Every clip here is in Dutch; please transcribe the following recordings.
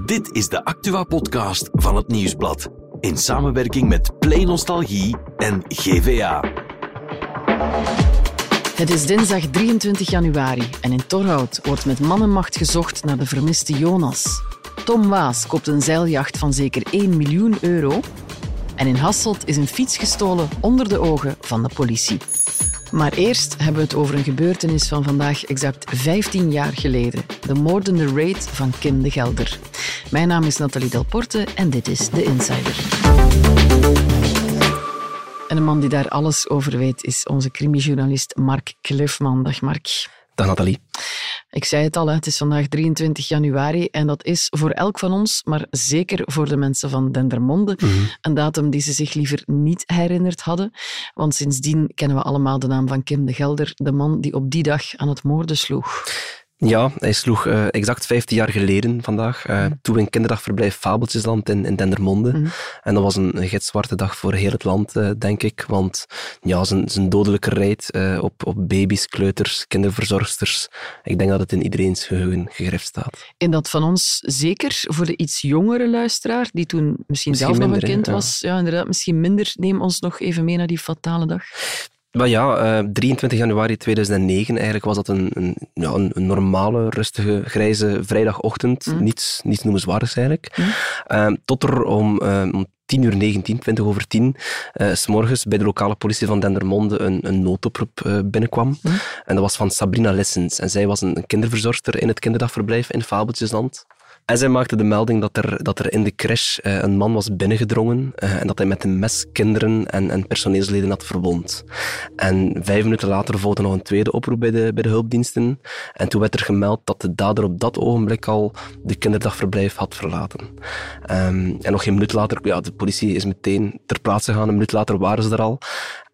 Dit is de Actua-podcast van het Nieuwsblad. In samenwerking met Play Nostalgie en GVA. Het is dinsdag 23 januari en in Torhout wordt met mannenmacht gezocht naar de vermiste Jonas. Tom Waas koopt een zeiljacht van zeker 1 miljoen euro. En in Hasselt is een fiets gestolen onder de ogen van de politie. Maar eerst hebben we het over een gebeurtenis van vandaag exact 15 jaar geleden. De moordende raid van Kim de Gelder. Mijn naam is Nathalie Delporte en dit is The Insider. En de man die daar alles over weet is onze crimijournalist Mark Klefman. Dag Mark. Dag Nathalie. Ik zei het al, het is vandaag 23 januari en dat is voor elk van ons, maar zeker voor de mensen van Dendermonde, Mhm. een datum die ze zich liever niet herinnerd hadden. Want sindsdien kennen we allemaal de naam van Kim de Gelder, de man die op die dag aan het moorden sloeg. Ja, hij sloeg eh, exact 15 jaar geleden vandaag, eh, Mhm. toen we in kinderdagverblijf Fabeltjesland in, in Dendermonde. Mhm. En dat was een, een gitzwarte dag voor heel het land, eh, denk ik. Want ja, zijn, zijn dodelijke rijd op, op baby's, kleuters, kinderverzorgsters. Ik denk dat het in iedereen's geheugen gegrift staat. En dat van ons zeker voor de iets jongere luisteraar, die toen misschien, Misschien zelf nog een kind was. Ja, inderdaad, misschien minder. Neem ons nog even mee naar die fatale dag. Maar ja, eh, 23 januari 2009 eigenlijk was dat een, een, ja, een, een normale, rustige, grijze vrijdagochtend. Mhm. Niets, niets noemenswaardigs eigenlijk. Mhm. Eh, tot er om, eh, om 10 uur 19, 20 over 10, eh, s morgens bij de lokale politie van Dendermonde een, een noodoproep binnenkwam. Mhm. En dat was van Sabrina Lessens. En zij was een, een kinderverzorgster in het kinderdagverblijf in Fabeltjesland. En zij maakte de melding dat er, dat er in de crash eh, een man was binnengedrongen eh, en dat hij met een mes kinderen en, en personeelsleden had verwond. En vijf minuten later volgde nog een tweede oproep bij de, bij de hulpdiensten. En toen werd er gemeld dat de dader op dat ogenblik al de kinderdagverblijf had verlaten. Ehm, en nog geen minuut later, ja, de politie is meteen ter plaatse gegaan. Een minuut later waren ze er al.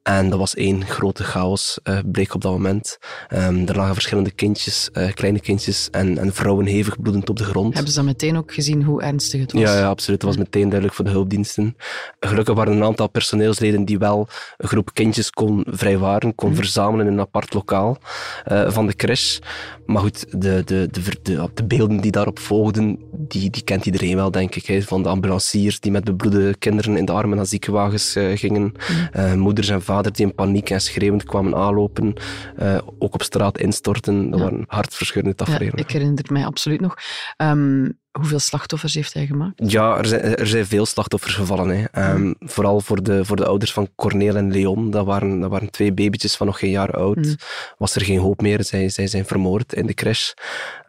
En dat was één grote chaos, eh, bleek op dat moment. Ehm, er lagen verschillende kindjes, eh, kleine kindjes en, en vrouwen hevig bloedend op de grond. Hebben ze dan meteen ook gezien hoe ernstig het was? Ja, ja, absoluut. Dat was meteen duidelijk voor de hulpdiensten. Gelukkig waren er een aantal personeelsleden die wel een groep kindjes kon vrijwaren, kon verzamelen in een apart lokaal eh, van de crash. Maar goed, de, de, de, de, de beelden die daarop volgden, die, die kent iedereen wel, denk ik. Hè. Van de ambulanciers die met bebloede kinderen in de armen naar ziekenwagens gingen. Eh, moeders en vaders die in paniek en schreeuwend kwamen aanlopen. eh, ook op straat instorten. Dat Ja. waren hartverscheurende Ja, tafereelen. ik herinner mij absoluut nog. Ehm, hoeveel slachtoffers heeft hij gemaakt? Ja, er zijn, er zijn veel slachtoffers gevallen. Hè. Ehm, Vooral voor de, voor de ouders van Corneel en Leon. Dat waren, dat waren twee babytjes van nog geen jaar oud. Mhm. Was er geen hoop meer. Zij, zij zijn vermoord in de crash.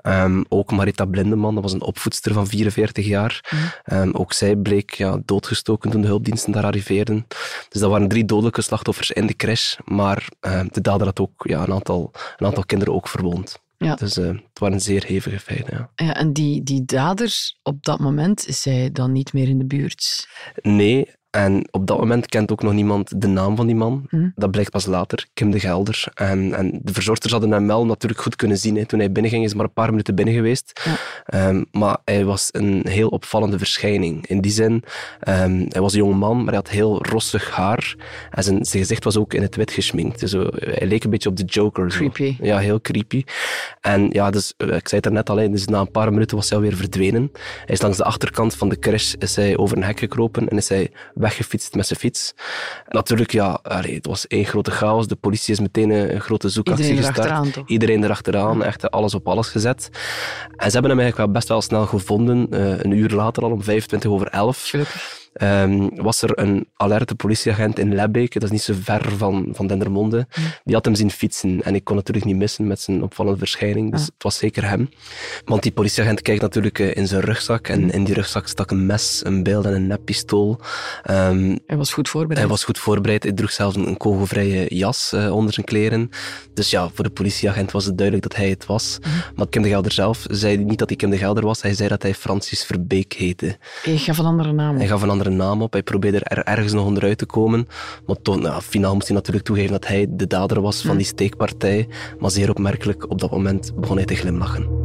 Ehm, ook Marita Blindeman, dat was een opvoedster van 44 jaar. Mhm. Ehm, ook zij bleek ja, doodgestoken toen de hulpdiensten daar arriveerden. Dus dat waren drie dodelijke slachtoffers in de crash. Maar de dader had ook ja, een, aantal, een aantal kinderen ook verwond. Ja. Dus eh, het waren zeer hevige feiten. Ja. Ja, en die, die dader, op dat moment is hij dan niet meer in de buurt. Nee, en op dat moment kent ook nog niemand de naam van die man. Hm. Dat blijkt pas later, Kim de Gelder. En, en de verzorgsters hadden hem wel natuurlijk goed kunnen zien. Hè. Toen hij binnenging, is maar een paar minuten binnen geweest. Ja. Ehm, maar hij was een heel opvallende verschijning. In die zin, ehm, hij was een jonge man, maar hij had heel rossig haar. En zijn, zijn gezicht was ook in het wit geschminkt. Dus, zo, hij leek een beetje op de Joker. zo. Creepy. Ja, heel creepy. En ja, dus, eh, ik zei het er net al, dus na een paar minuten was hij alweer verdwenen. Hij is langs de achterkant van de crash is hij over een hek gekropen en is hij weggefietst met zijn fiets. Natuurlijk, ja, allee, het was één grote chaos. De politie is meteen een, een grote zoekactie Iedereen gestart. erachteraan, toch? Iedereen erachteraan, echt eh, alles op alles gezet. En ze hebben hem eigenlijk wel best wel snel gevonden. eh, een uur later al, om 25 over 11 Gelukkig. Ehm, was er een alerte politieagent in Lebbeke, dat is niet zo ver van, van Dendermonde. Die had hem zien fietsen en ik kon natuurlijk niet missen met zijn opvallende verschijning, dus Ah. het was zeker hem. Want die politieagent kijkt natuurlijk eh, in zijn rugzak en in die rugzak stak een mes, een bijl en een neppistool. Ehm, Hij was goed voorbereid. hij was goed voorbereid. Hij droeg zelfs een, een kogelvrije jas eh, onder zijn kleren. Dus ja, voor de politieagent was het duidelijk dat hij het was. Maar Kim de Gelder zelf zei niet dat hij Kim de Gelder was. Hij zei dat hij Francis Verbeek heette. Ik gaf een andere naam. Hij gaf een andere naam op. Hij probeerde er ergens nog onderuit te komen. Maar toen, nou, finaal moest hij natuurlijk toegeven dat hij de dader was van die steekpartij. Maar zeer opmerkelijk, op dat moment begon hij te glimlachen.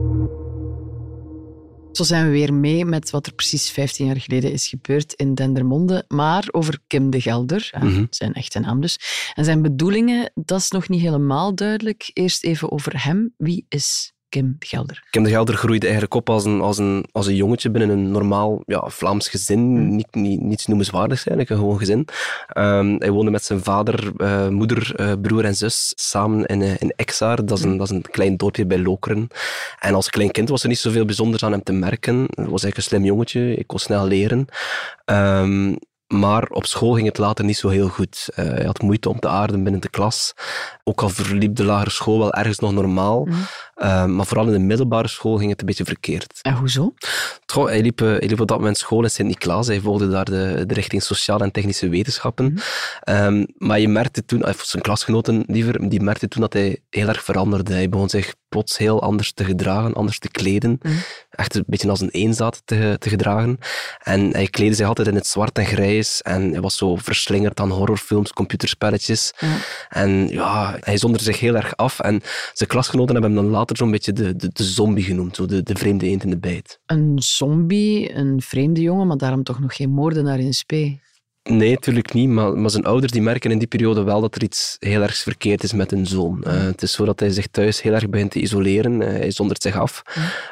Zo zijn we weer mee met wat er precies 15 jaar geleden is gebeurd in Dendermonde. Maar over Kim de Gelder, Mhm. zijn echte naam dus. En zijn bedoelingen, dat is nog niet helemaal duidelijk. Eerst even over hem. Wie is Kim de Gelder? Kim de Gelder groeide eigenlijk op als een, als een, als een jongetje binnen een normaal ja, Vlaams gezin. Mm. Niet, niet, niets noemenswaardigs eigenlijk, een gewoon gezin. Ehm, hij woonde met zijn vader, eh, moeder, eh, broer en zus samen in, eh, in Exaar. Dat is, een, dat is een klein dorpje bij Lokeren. En als klein kind was er niet zoveel bijzonders aan hem te merken. Hij was eigenlijk een slim jongetje, ik kon snel leren. Ehm, maar op school ging het later niet zo heel goed. Eh, hij had moeite om te aarden binnen de klas. Ook al verliep de lagere school wel ergens nog normaal. Mhm. Eh, maar vooral in de middelbare school ging het een beetje verkeerd. En hoezo? Hij, liep, eh, hij liep op dat moment school in Sint-Niklaas. Hij volgde daar de, de richting sociale en technische wetenschappen. Mhm. Ehm, maar je merkte toen, of zijn klasgenoten liever, die merkten toen dat hij heel erg veranderde. Hij begon zich plots heel anders te gedragen, anders te kleden. Mhm. Echt een beetje als een eenzaad te, te gedragen. En hij kleedde zich altijd in het zwart en grijs. En hij was zo verslingerd aan horrorfilms, computerspelletjes. En ja, hij zonderde zich heel erg af. En zijn klasgenoten hebben hem dan later zo'n beetje de, de, de zombie genoemd. Zo de, de vreemde eend in de bijt. Een zombie, een vreemde jongen, maar daarom toch nog geen moordenaar in spe. Nee, natuurlijk niet. Maar, maar zijn ouders die merken in die periode wel dat er iets heel erg verkeerd is met hun zoon. Eh, het is zo dat hij zich thuis heel erg begint te isoleren. Eh, hij zondert zich af.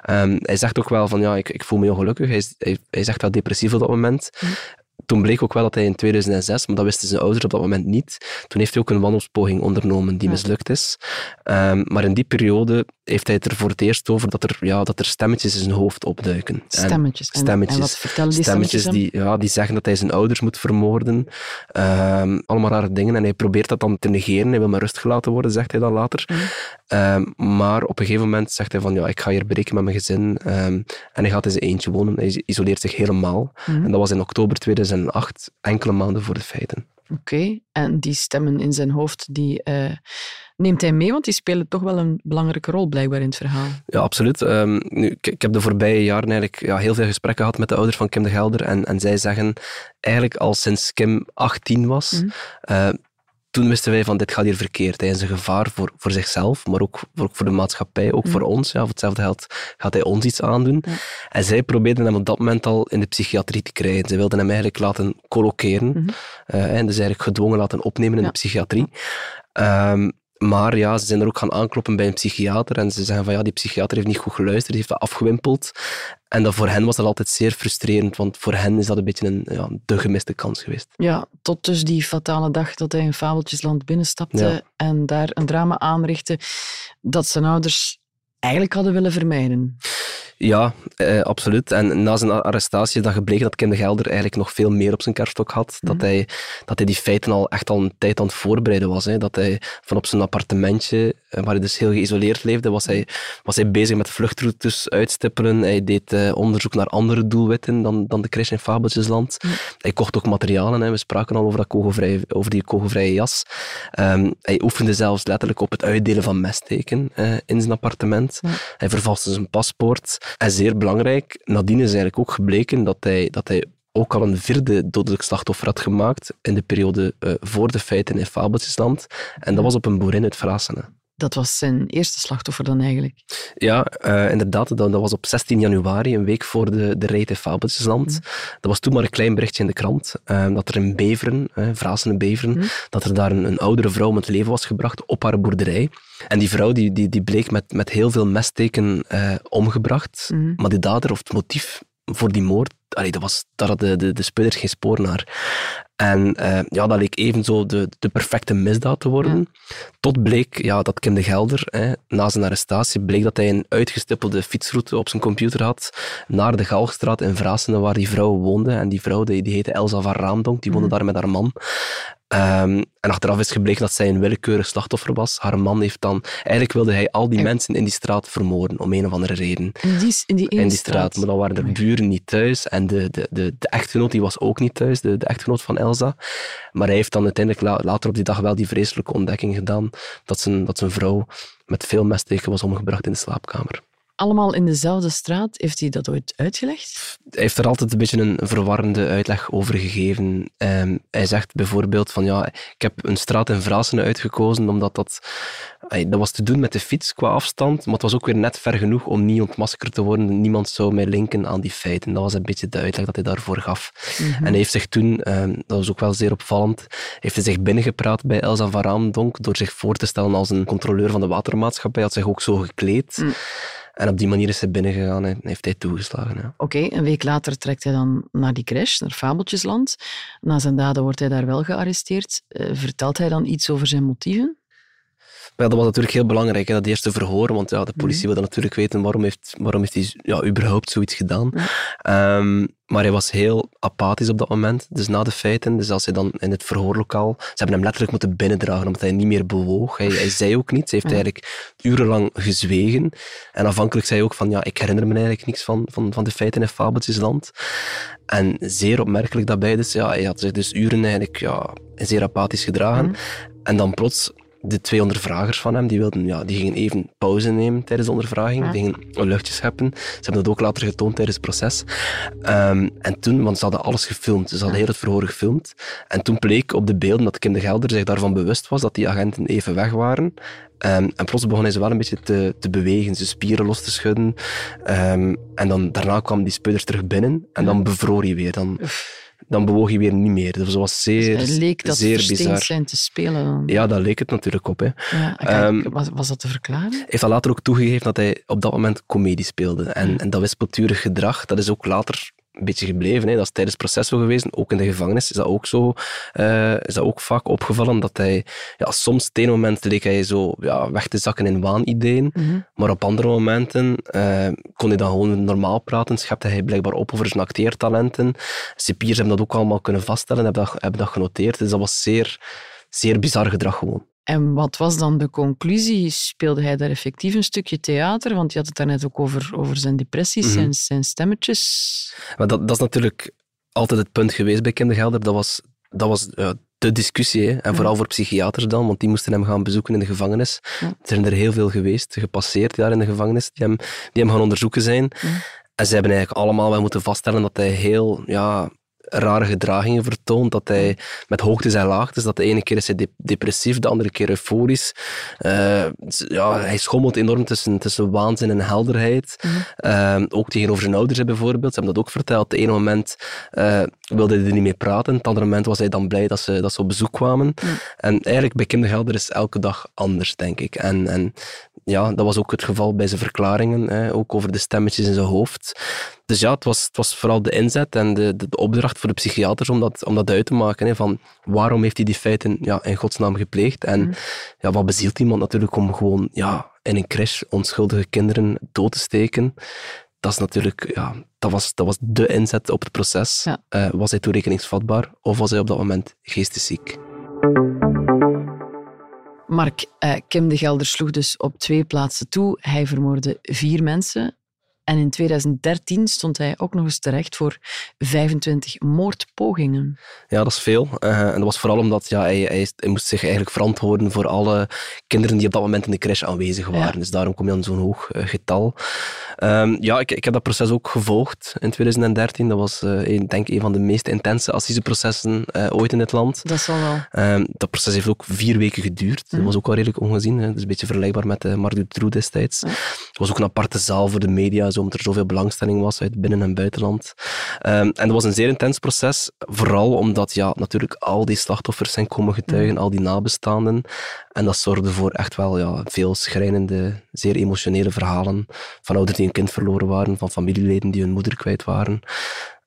Ehm, hij zegt ook wel van, ja, ik, ik voel me ongelukkig. Hij, hij zegt wel depressief op dat moment. Toen bleek ook wel dat hij in 2006, maar dat wisten zijn ouders op dat moment niet, toen heeft hij ook een wanhoopspoging ondernomen die mislukt is. Ehm, maar in die periode heeft hij het er voor het eerst over dat er, ja, dat er stemmetjes in zijn hoofd opduiken. En- Stemmetjes. En, stemmetjes. en wat vertellen die stemmetjes stemmetjes, die, ja, die zeggen dat hij zijn ouders moet vermoorden. Ehm, allemaal rare dingen. En hij probeert dat dan te negeren. Hij wil maar rust gelaten worden, zegt hij dan later. Mhm. Ehm, maar op een gegeven moment zegt hij van ja, ik ga hier breken met mijn gezin. En hij gaat in zijn eentje wonen. Hij isoleert zich helemaal. Mhm. En dat was in oktober 2008, enkele maanden voor de feiten. Oké, en die stemmen in zijn hoofd, die eh, neemt hij mee, want die spelen toch wel een belangrijke rol blijkbaar in het verhaal. Ja, absoluut. Ehm, nu, ik, ik heb de voorbije jaren eigenlijk ja, heel veel gesprekken gehad met de ouders van Kim de Gelder. En, en zij zeggen eigenlijk al sinds Kim 18 was, Mhm. eh, toen wisten wij van dit gaat hier verkeerd. Hij is een gevaar voor, voor zichzelf, maar ook voor, ook voor de maatschappij, ook voor ons. Ja, voor hetzelfde geld gaat hij ons iets aandoen. Ja. En zij probeerden hem op dat moment al in de psychiatrie te krijgen. Ze wilden hem eigenlijk laten colloceren. Mhm. eh, en dus eigenlijk gedwongen laten opnemen in Ja. de psychiatrie. Ehm, maar ja, ze zijn er ook gaan aankloppen bij een psychiater en ze zeggen van ja, die psychiater heeft niet goed geluisterd, die heeft dat afgewimpeld. En dat voor hen was dat altijd zeer frustrerend, want voor hen is dat een beetje een ja, de gemiste kans geweest. Ja, tot dus die fatale dag dat hij in Fabeltjesland binnenstapte Ja. en daar een drama aanrichtte dat zijn ouders eigenlijk hadden willen vermijden. Ja, eh, absoluut. En na zijn arrestatie is dan gebleken dat Kim de Gelder eigenlijk nog veel meer op zijn kerststok had. Dat, Mhm. hij, dat hij die feiten al echt al een tijd aan het voorbereiden was. Hè. Dat hij van op zijn appartementje, waar hij dus heel geïsoleerd leefde, was hij, was hij bezig met vluchtroutes uitstippelen. Hij deed eh, onderzoek naar andere doelwitten dan, dan de crash in Fabeltjesland. Hij kocht ook materialen. Hè. We spraken al over, dat kogelvrije, over die kogelvrije jas. Ehm, hij oefende zelfs letterlijk op het uitdelen van messteken eh, in zijn appartement. Ja. Hij vervalste zijn paspoort. En zeer belangrijk, nadien is eigenlijk ook gebleken dat hij, dat hij ook al een vierde dodelijk slachtoffer had gemaakt in de periode eh, voor de feiten in Fabeltjesland. En dat was op een boerin uit Vrasene. Dat was zijn eerste slachtoffer dan eigenlijk. Ja, eh, inderdaad. Dat, dat was op 16 januari, een week voor de, de reet in Fabeltjesland. Dat was toen maar een klein berichtje in de krant, eh, dat er in Beveren, Vrasene Beveren, Mhm. dat er daar een, een oudere vrouw om het leven was gebracht op haar boerderij. En die vrouw die, die, die bleek met, met heel veel messteken eh, omgebracht. Mhm. Maar de dader of het motief voor die moord, allee, dat was, daar hadden de, de, de geen spoor naar. En eh, ja, dat leek evenzo de, de perfecte misdaad te worden. Tot bleek ja, dat Kim de Gelder, hè, na zijn arrestatie, bleek dat hij een uitgestippelde fietsroute op zijn computer had naar de Galgstraat in Vrasene, waar die vrouw woonde. En die vrouw die, die heette Elsa van Raamdonk, die woonde Mhm. daar met haar man. Ehm, en achteraf is gebleken dat zij een willekeurig slachtoffer was. Haar man heeft dan... Eigenlijk wilde hij al die En- mensen in die straat vermoorden, om een of andere reden. In die, in die In die straat. Maar dan waren de buren niet thuis. En de, de, de, de echtgenoot die was ook niet thuis, de, de echtgenoot van Elsa. Maar hij heeft dan uiteindelijk la- later op die dag wel die vreselijke ontdekking gedaan dat zijn, dat zijn vrouw met veel messteken was omgebracht in de slaapkamer. Allemaal in dezelfde straat. Heeft hij dat ooit uitgelegd? Hij heeft er altijd een beetje een verwarrende uitleg over gegeven. Ehm, hij zegt bijvoorbeeld van ja, ik heb een straat in Vrasen uitgekozen omdat dat, dat was te doen met de fiets qua afstand, maar het was ook weer net ver genoeg om niet ontmaskerd te worden. Niemand zou mij linken aan die feiten. Dat was een beetje de uitleg dat hij daarvoor gaf. Mhm. En hij heeft zich toen, ehm, dat was ook wel zeer opvallend, heeft hij zich binnengepraat bij Elsa van Raamdonk door zich voor te stellen als een controleur van de watermaatschappij. Hij had zich ook zo gekleed. Mm. En op die manier is hij binnengegaan en heeft hij toegeslagen. Ja. Oké, een week later trekt hij dan naar die crash, naar Fabeltjesland. Na zijn daden wordt hij daar wel gearresteerd. Uh, vertelt hij dan iets over zijn motieven? Ja, dat was natuurlijk heel belangrijk, hè, dat eerste verhoor. Want ja, de politie mhm. wilde natuurlijk weten waarom heeft, waarom heeft hij ja, überhaupt zoiets gedaan. Ehm, maar hij was heel apathisch op dat moment, dus na de feiten. Dus als hij dan in het verhoorlokaal... Ze hebben hem letterlijk moeten binnendragen, omdat hij niet meer bewoog. Hij, hij zei ook niets. Hij heeft eigenlijk urenlang gezwegen. En afhankelijk zei hij ook van, ja, ik herinner me eigenlijk niks van, van, van de feiten in Fabeltjesland. En zeer opmerkelijk daarbij, dus ja, hij had zich dus uren eigenlijk ja, zeer apathisch gedragen. Mhm. En dan plots de twee ondervragers van hem, die, wilden, ja, die gingen even pauze nemen tijdens de ondervraging. Die gingen een luchtje scheppen. Ze hebben dat ook later getoond tijdens het proces. Um, en toen, want ze hadden alles gefilmd. Ze hadden heel het verhoor gefilmd. En toen bleek op de beelden dat Kim de Gelder zich daarvan bewust was dat die agenten even weg waren. Um, en plots begon hij ze wel een beetje te, te bewegen, zijn spieren los te schudden. Um, en dan, daarna kwam die speuders terug binnen en dan bevroor hij weer. Dan, dan bewoog hij weer niet meer. Dus dat was zeer, dus leek dat zeer bizar. zijn te spelen. Dan. Ja, dat leek het natuurlijk op. Hè. Ja, um, was, was dat te verklaren? Hij heeft later ook toegegeven dat hij op dat moment comedie speelde. En, en dat wispelturig gedrag, dat is ook later een beetje gebleven. Hè. Dat is tijdens het proces zo geweest. Ook in de gevangenis is dat ook zo. Uh, is dat ook vaak opgevallen dat hij... Ja, soms, op een moment leek hij zo ja, weg te zakken in waanideeën. Mm Maar op andere momenten uh, kon hij dan gewoon normaal praten. Schepte hij blijkbaar op over zijn acteertalenten. Cipiers hebben dat ook allemaal kunnen vaststellen. Hebben dat, hebben dat genoteerd. Dus dat was zeer, zeer bizar gedrag gewoon. En wat was dan de conclusie? Speelde hij daar effectief een stukje theater? Want je had het daarnet ook over, over zijn depressies, mm zijn, stemmetjes. Maar dat, dat is natuurlijk altijd het punt geweest bij Kindergelder. Dat was, dat was de discussie. Hè? En vooral voor psychiaters dan, want die moesten hem gaan bezoeken in de gevangenis. Er zijn er heel veel geweest, gepasseerd daar in de gevangenis, die hem, die hem gaan onderzoeken zijn. En ze hebben eigenlijk allemaal wel moeten vaststellen dat hij heel ja, rare gedragingen vertoont. Dat hij met hoogtes en laagtes, dat de ene keer is hij depressief, de andere keer euforisch. Uh, ja, hij schommelt enorm tussen, tussen waanzin en helderheid. Mhm. Uh, ook tegenover zijn ouders bijvoorbeeld. Ze hebben dat ook verteld. Het ene moment uh, wilde hij er niet mee praten. Het andere moment was hij dan blij dat ze, dat ze op bezoek kwamen. Mhm. En eigenlijk bij Kindergelder is elke dag anders, denk ik. En, en ja, dat was ook het geval bij zijn verklaringen, hè, ook over de stemmetjes in zijn hoofd. Dus ja, het was, het was vooral de inzet en de, de, opdracht voor de psychiaters om dat, om dat uit te maken. Hè, van waarom heeft hij die feiten ja, in godsnaam gepleegd? En mm. ja, wat bezielt iemand natuurlijk om gewoon ja, in een crash onschuldige kinderen dood te steken? Dat is natuurlijk, ja, dat was, dat was de inzet op het proces. Uh, was hij toerekeningsvatbaar of was hij op dat moment geestesziek? Mark, uh, Kim de Gelder sloeg dus op twee plaatsen toe. Hij vermoordde vier mensen. En in 2013 stond hij ook nog eens terecht voor 25 moordpogingen. Ja, dat is veel. Uh, en dat was vooral omdat ja, hij, hij, hij, moest zich eigenlijk verantwoorden voor alle kinderen die op dat moment in de crash aanwezig waren. Dus daarom kom je aan zo'n hoog uh, getal. Um, ja, ik, ik, heb dat proces ook gevolgd in 2013. Dat was uh, een, denk ik een van de meest intense assiseprocessen ooit in het land. Dat zal wel. Um, dat proces heeft ook vier weken geduurd. Dat mhm. was ook wel redelijk ongezien. Hè. Dus een beetje vergelijkbaar met de Marc Dutroux destijds. Was ook een aparte zaal voor de media zo, omdat er zoveel belangstelling was uit binnen- en buitenland. Um, en dat was een zeer intens proces, vooral omdat ja, natuurlijk al die slachtoffers zijn komen getuigen, mm. al die nabestaanden. En dat zorgde voor echt wel ja, veel schrijnende, zeer emotionele verhalen van ouders die een kind verloren waren, van familieleden die hun moeder kwijt waren.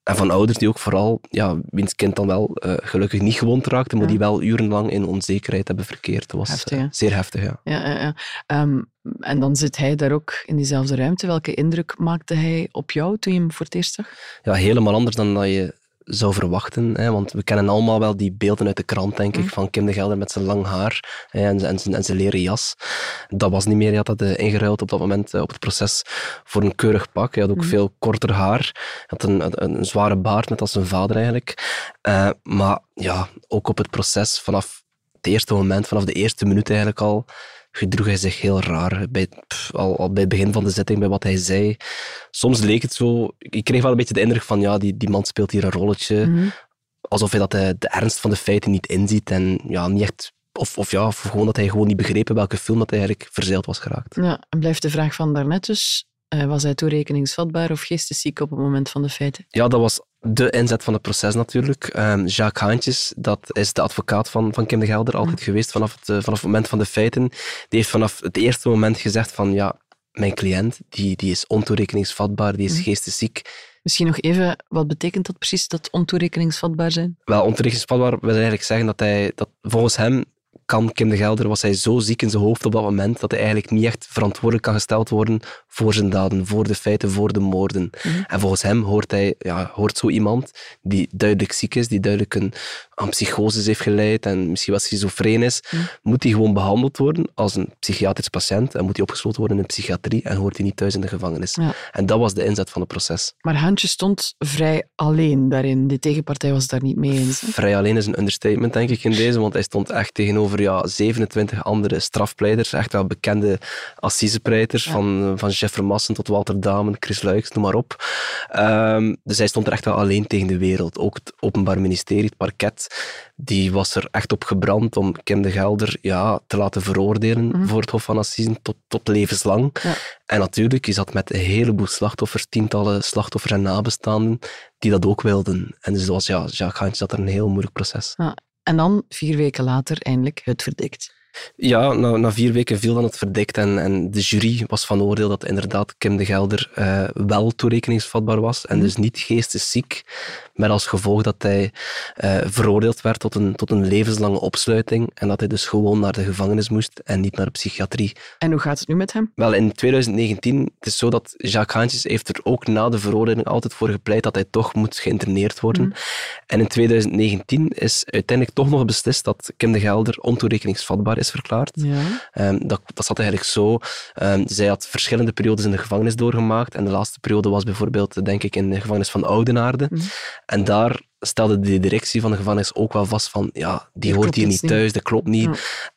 En van ouders die ook vooral, ja, wiens kind dan wel uh, gelukkig niet gewond raakte, maar die wel urenlang in onzekerheid hebben verkeerd. Dat was heftig, uh, zeer heftig, ja. ja, ja, ja. Um, en dan zit hij daar ook in diezelfde ruimte. Welke indruk maakte hij op jou toen je hem voor het eerst zag? Ja, helemaal anders dan dat je zou verwachten. Hè, want we kennen allemaal wel die beelden uit de krant, denk ik, mm. van Kim de Gelder met zijn lang haar hè, en, en, en, zijn leren jas. Dat was niet meer. Hij had dat uh, ingeruild op dat moment uh, op het proces voor een keurig pak. Hij had ook mm. veel korter haar. Hij had een, een, zware baard, net als zijn vader eigenlijk. Uh, maar ja, ook op het proces vanaf het eerste moment, vanaf de eerste minuut eigenlijk al, gedroeg hij zich heel raar. Bij, pff, al, al bij het begin van de zitting, bij wat hij zei. Soms leek het zo... Ik kreeg wel een beetje de indruk van, ja, die, die man speelt hier een rolletje. Mhm. Alsof hij dat de, de ernst van de feiten niet inziet en ja, niet echt... Of, of ja, of gewoon dat hij gewoon niet begreep in welke film dat hij eigenlijk verzeild was geraakt. Ja, en blijft de vraag van daarnet dus, eh, was hij toerekeningsvatbaar of geestesziek op het moment van de feiten? Ja, dat was de inzet van het proces natuurlijk. Ehm, Jacques Haantjes, dat is de advocaat van, van Kim de Gelder, altijd geweest vanaf het, eh, vanaf het moment van de feiten. Die heeft vanaf het eerste moment gezegd van ja, mijn cliënt die, die is ontoerekeningsvatbaar, die is Mhm. geestesziek. Misschien nog even, wat betekent dat precies, dat ontoerekeningsvatbaar zijn? Wel, ontoerekeningsvatbaar wil eigenlijk zeggen dat hij, dat volgens hem kan Kim de Gelder, was hij zo ziek in zijn hoofd op dat moment, dat hij eigenlijk niet echt verantwoordelijk kan gesteld worden voor zijn daden, voor de feiten, voor de moorden. Mhm. En volgens hem hoort, hij, ja, hoort zo iemand die duidelijk ziek is, die duidelijk een, aan psychoses heeft geleid en misschien wel schizofreen is, Mhm. moet hij gewoon behandeld worden als een psychiatrisch patiënt en moet hij opgesloten worden in de psychiatrie en hoort hij niet thuis in de gevangenis. Ja. En dat was de inzet van het proces. Maar Haantje stond vrij alleen daarin. De tegenpartij was daar niet mee eens. hè? Vrij alleen is een understatement, denk ik, in deze, want hij stond echt tegenover ja, 27 andere strafpleiters, echt wel bekende assisepleiters, Ja. van, van Jeff Vermassen tot Walter Damen, Chris Luijks, noem maar op. Ehm, dus hij stond er echt wel alleen tegen de wereld. Ook het Openbaar Ministerie, het parket, die was er echt op gebrand om Kim de Gelder ja, te laten veroordelen Mhm. voor het Hof van Assisen tot, tot levenslang. Ja. En natuurlijk is dat met een heleboel slachtoffers, tientallen slachtoffers en nabestaanden, die dat ook wilden. En dus dat was, ja, Jacques Haantjes had er een heel moeilijk proces. En dan, vier weken later, eindelijk het verdikt. Ja, na, na vier weken viel dan het verdikt en, en de jury was van oordeel dat inderdaad Kim de Gelder eh, wel toerekeningsvatbaar was en Mhm. dus niet geestesziek, met als gevolg dat hij eh, veroordeeld werd tot een, tot een levenslange opsluiting en dat hij dus gewoon naar de gevangenis moest en niet naar de psychiatrie. En hoe gaat het nu met hem? Wel, in 2019, het is zo dat Jacques Haantjes heeft er ook na de veroordeling altijd voor gepleit dat hij toch moet geïnterneerd worden. Mhm. En in 2019 is uiteindelijk toch nog beslist dat Kim de Gelder ontoerekeningsvatbaar is verklaard. Ja. Ehm, dat, dat zat eigenlijk zo. Ehm, zij had verschillende periodes in de gevangenis doorgemaakt. En de laatste periode was bijvoorbeeld, denk ik, in de gevangenis van Oudenaarde. Mhm. En daar stelde de directie van de gevangenis ook wel vast van, ja, die hoort hier iets niet thuis, dat klopt niet.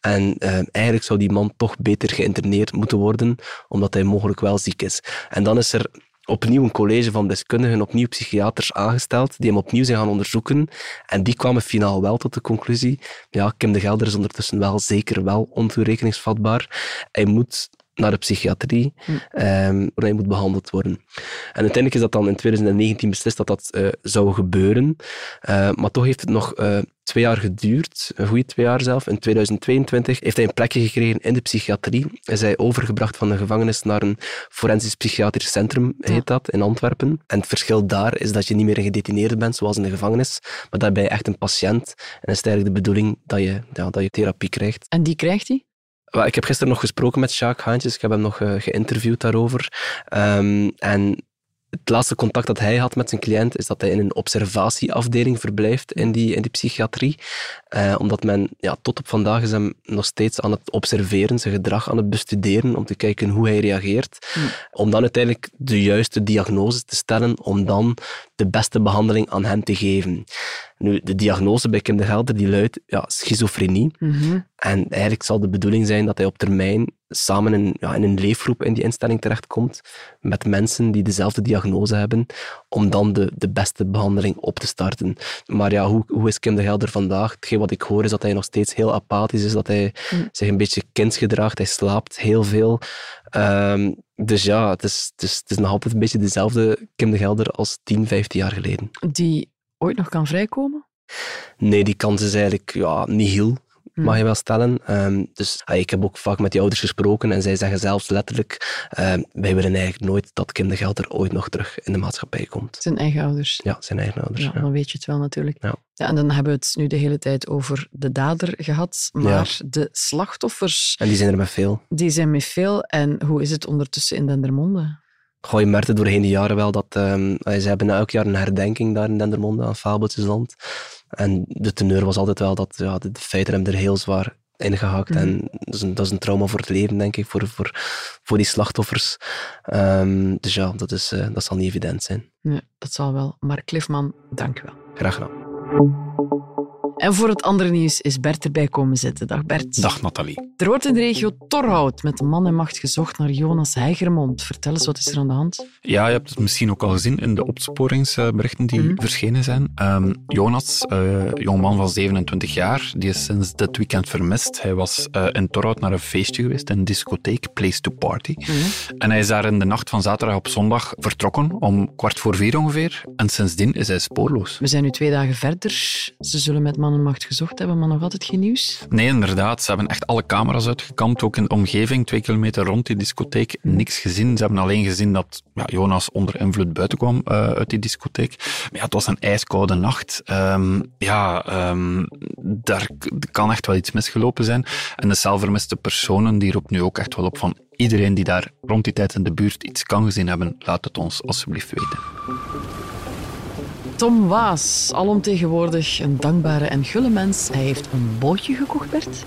Ja. En ehm, eigenlijk zou die man toch beter geïnterneerd moeten worden, omdat hij mogelijk wel ziek is. En dan is er opnieuw een college van deskundigen, opnieuw psychiaters aangesteld, die hem opnieuw zijn gaan onderzoeken. En die kwamen finaal wel tot de conclusie, ja, Kim de Gelder is ondertussen wel zeker wel ontoerekeningsvatbaar. Hij moet naar de psychiatrie, Hm. ehm, waar hij moet behandeld worden. En uiteindelijk is dat dan in 2019 beslist dat dat eh, zou gebeuren. Eh, maar toch heeft het nog eh, twee jaar geduurd, een goede twee jaar zelf. In 2022 heeft hij een plekje gekregen in de psychiatrie. Is hij overgebracht van de gevangenis naar een forensisch psychiatrisch centrum, heet dat, in Antwerpen. En het verschil daar is dat je niet meer een gedetineerde bent, zoals in de gevangenis, maar daarbij echt een patiënt. En is het eigenlijk de bedoeling dat je, ja, dat je therapie krijgt. En die krijgt hij? Ik heb gisteren nog gesproken met Jacques Haantjes. Ik heb hem nog eh, geïnterviewd daarover. Ehm, en het laatste contact dat hij had met zijn cliënt is dat hij in een observatieafdeling verblijft in die, in die psychiatrie. Eh, omdat men ja, tot op vandaag is hem nog steeds aan het observeren, zijn gedrag aan het bestuderen, om te kijken hoe hij reageert. Hm. Om dan uiteindelijk de juiste diagnose te stellen, om dan de beste behandeling aan hem te geven. Nu, de diagnose bij Kim de Gelder die luidt ja, schizofrenie. Mhm. En eigenlijk zal de bedoeling zijn dat hij op termijn samen in, ja, in een leefgroep in die instelling terechtkomt met mensen die dezelfde diagnose hebben, om dan de, de beste behandeling op te starten. Maar ja, hoe, hoe is Kim de Gelder vandaag? Hetgeen wat ik hoor is dat hij nog steeds heel apathisch is, dat hij Mm. zich een beetje kind gedraagt, hij slaapt heel veel. Ehm, dus ja, het is, het, is, het is nog altijd een beetje dezelfde Kim de Gelder als 10, 15 jaar geleden. Die ooit nog kan vrijkomen? Nee, die kans is eigenlijk ja, nihil, Hm. Mag je wel stellen. Ehm, dus ah, ik heb ook vaak met die ouders gesproken en zij zeggen zelfs letterlijk, ehm, wij willen eigenlijk nooit dat Kim de Gelder ooit nog terug in de maatschappij komt. Zijn eigen ouders. Ja, zijn eigen ouders. Ja, ja. dan weet je het wel natuurlijk. Ja. en dan hebben we het nu de hele tijd over de dader gehad, maar de slachtoffers, En die zijn er met veel. die zijn met veel. En hoe is het ondertussen in Dendermonde? Goh, je merkte doorheen de jaren wel dat ehm, ze hebben elk jaar een herdenking daar in Dendermonde aan Fabeltjesland. En de teneur was altijd wel dat ja, de, de feiten hebben er heel zwaar ingehakt. Mhm. En dat is, een, dat is een trauma voor het leven, denk ik, voor, voor, voor die slachtoffers. Ehm, dus ja, dat, is, eh, dat zal niet evident zijn. Nee, dat zal wel. Mark Cliffman, dank u wel. Graag gedaan. En voor het andere nieuws is Bert erbij komen zitten. Dag Bert. Dag Nathalie. Er wordt in de regio Torhout met man en macht gezocht naar Jonas Heigermond. Vertel eens, wat is er aan de hand? Ja, je hebt het misschien ook al gezien in de opsporingsberichten die Mhm. verschenen zijn. Ehm, Jonas, eh jongman van 27 jaar, die is sinds dit weekend vermist. Hij was eh, in Torhout naar een feestje geweest, een discotheek, Place to Party. En hij is daar in de nacht van zaterdag op zondag vertrokken, om kwart voor vier ongeveer. En sindsdien is hij spoorloos. We zijn nu twee dagen verder. Ze zullen met man en macht gezocht hebben, maar nog altijd geen nieuws. Nee, inderdaad. Ze hebben echt alle camera's uitgekampt, ook in de omgeving, twee kilometer rond die discotheek. Niks gezien. Ze hebben alleen gezien dat ja, Jonas onder invloed buiten kwam eh, uit die discotheek. Maar ja, het was een ijskoude nacht. Ehm, ja, ehm, daar kan echt wel iets misgelopen zijn. En de zelfvermiste personen, die roept nu ook echt wel op van iedereen die daar rond die tijd in de buurt iets kan gezien hebben, laat het ons alsjeblieft weten. Tom Waas, alomtegenwoordig een dankbare en gulle mens. Hij heeft een bootje gekocht, Bert.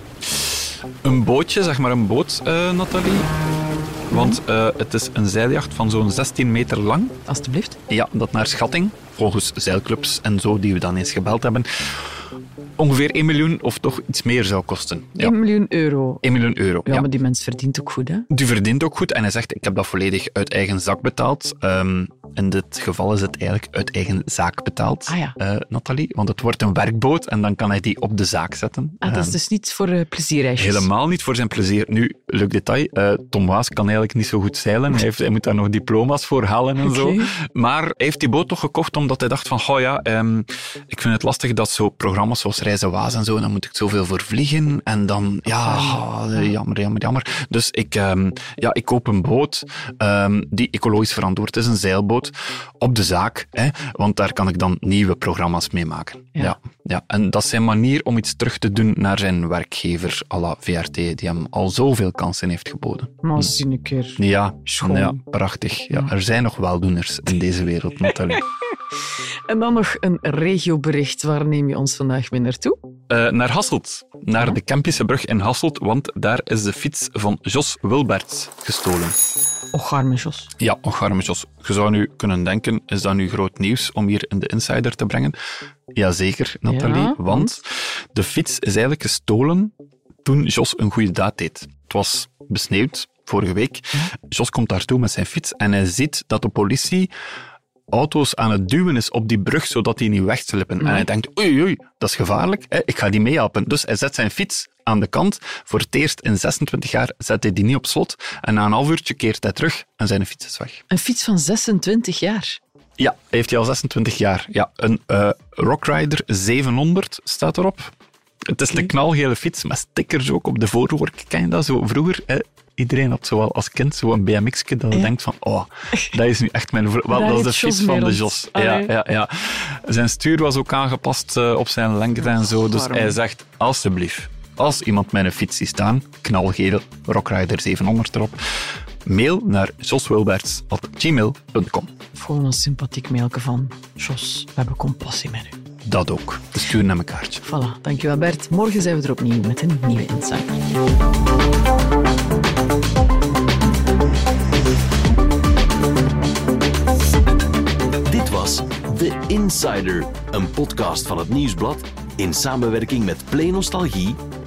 Een bootje, zeg maar een boot, eh, Nathalie. Want eh, het is een zeiljacht van zo'n 16 meter lang. Alsjeblieft. Ja, dat naar schatting, volgens zeilclubs en zo, die we dan eens gebeld hebben, ongeveer 1 miljoen of toch iets meer zou kosten. Ja, 1 miljoen euro. 1 miljoen euro. Ja, Ja, maar die mens verdient ook goed, hè? Die verdient ook goed en hij zegt, ik heb dat volledig uit eigen zak betaald. Ehm, in dit geval is het eigenlijk uit eigen zaak betaald, Ah ja. eh, Nathalie. Want het wordt een werkboot en dan kan hij die op de zaak zetten. Ah, dat is Ehm, dus niet voor eh, plezierreisjes. Helemaal niet voor zijn plezier. Nu, leuk detail, eh, Tom Waas kan eigenlijk niet zo goed zeilen. Hij, heeft, hij moet daar nog diploma's voor halen en zo. Maar hij heeft die boot toch gekocht omdat hij dacht van, oh ja, ehm, ik vind het lastig dat zo programma's zoals Reizen Waas en zo, dan moet ik zoveel voor vliegen. En dan, ja, eh, jammer, jammer, jammer. Dus ik, ehm, ja, ik koop een boot die ecologisch verantwoord is, een zeilboot, op de zaak. Hè, want daar kan ik dan nieuwe programma's mee maken. Ja. Ja. Ja, en dat is zijn manier om iets terug te doen naar zijn werkgever à la VRT, die hem al zoveel kansen heeft geboden. Maar een keer. Ja, Schoon. ja prachtig. Ja, er zijn nog weldoeners in deze wereld, Nathalie. En dan nog een regiobericht. Waar neem je ons vandaag mee naartoe? Eh, naar Hasselt, naar Ja. de Kempische brug in Hasselt, want daar is de fiets van Jos Wilberts gestolen. Och, arme Jos. Ja, och arme Jos. Je zou nu kunnen denken, is dat nu groot nieuws om hier in de Insider te brengen? Jazeker, Nathalie, Ja, want de fiets is eigenlijk gestolen toen Jos een goede daad deed. Het was besneeuwd vorige week. Jos komt daartoe met zijn fiets en hij ziet dat de politie auto's aan het duwen is op die brug, zodat die niet wegslippen. En hij denkt, oei, oei, dat is gevaarlijk, ik ga die meehelpen. Dus hij zet zijn fiets aan de kant. Voor het eerst in 26 jaar zet hij die niet op slot. En na een half uurtje keert hij terug en zijn fiets is weg. Een fiets van 26 jaar. Ja, heeft hij al 26 jaar. Ja, een eh Rockrider 700 staat erop. Het is een knalgele fiets met stickers ook op de voorvork. Ken je dat zo vroeger? Hè? Iedereen had zo wel als kind zo'n BMX'je dat je Ja. denkt van, oh, dat is nu echt mijn... Wel, dat is de fiets van de. Jos. Ja, ja, ja. Zijn stuur was ook aangepast eh, op zijn lengte en zo. Dus hij zegt, alstublieft, als iemand mijn fiets ziet staan, knalgele Rockrider 700 erop, mail naar joswilberts.gmail.com. Of gewoon een sympathiek mailje van Jos, we hebben compassie met u. Dat ook. Dus stuur hem een kaartje. Voilà, dankjewel Bert. Morgen zijn we er opnieuw met een nieuwe Insider. Dit was The Insider, een podcast van het Nieuwsblad in samenwerking met Play Nostalgie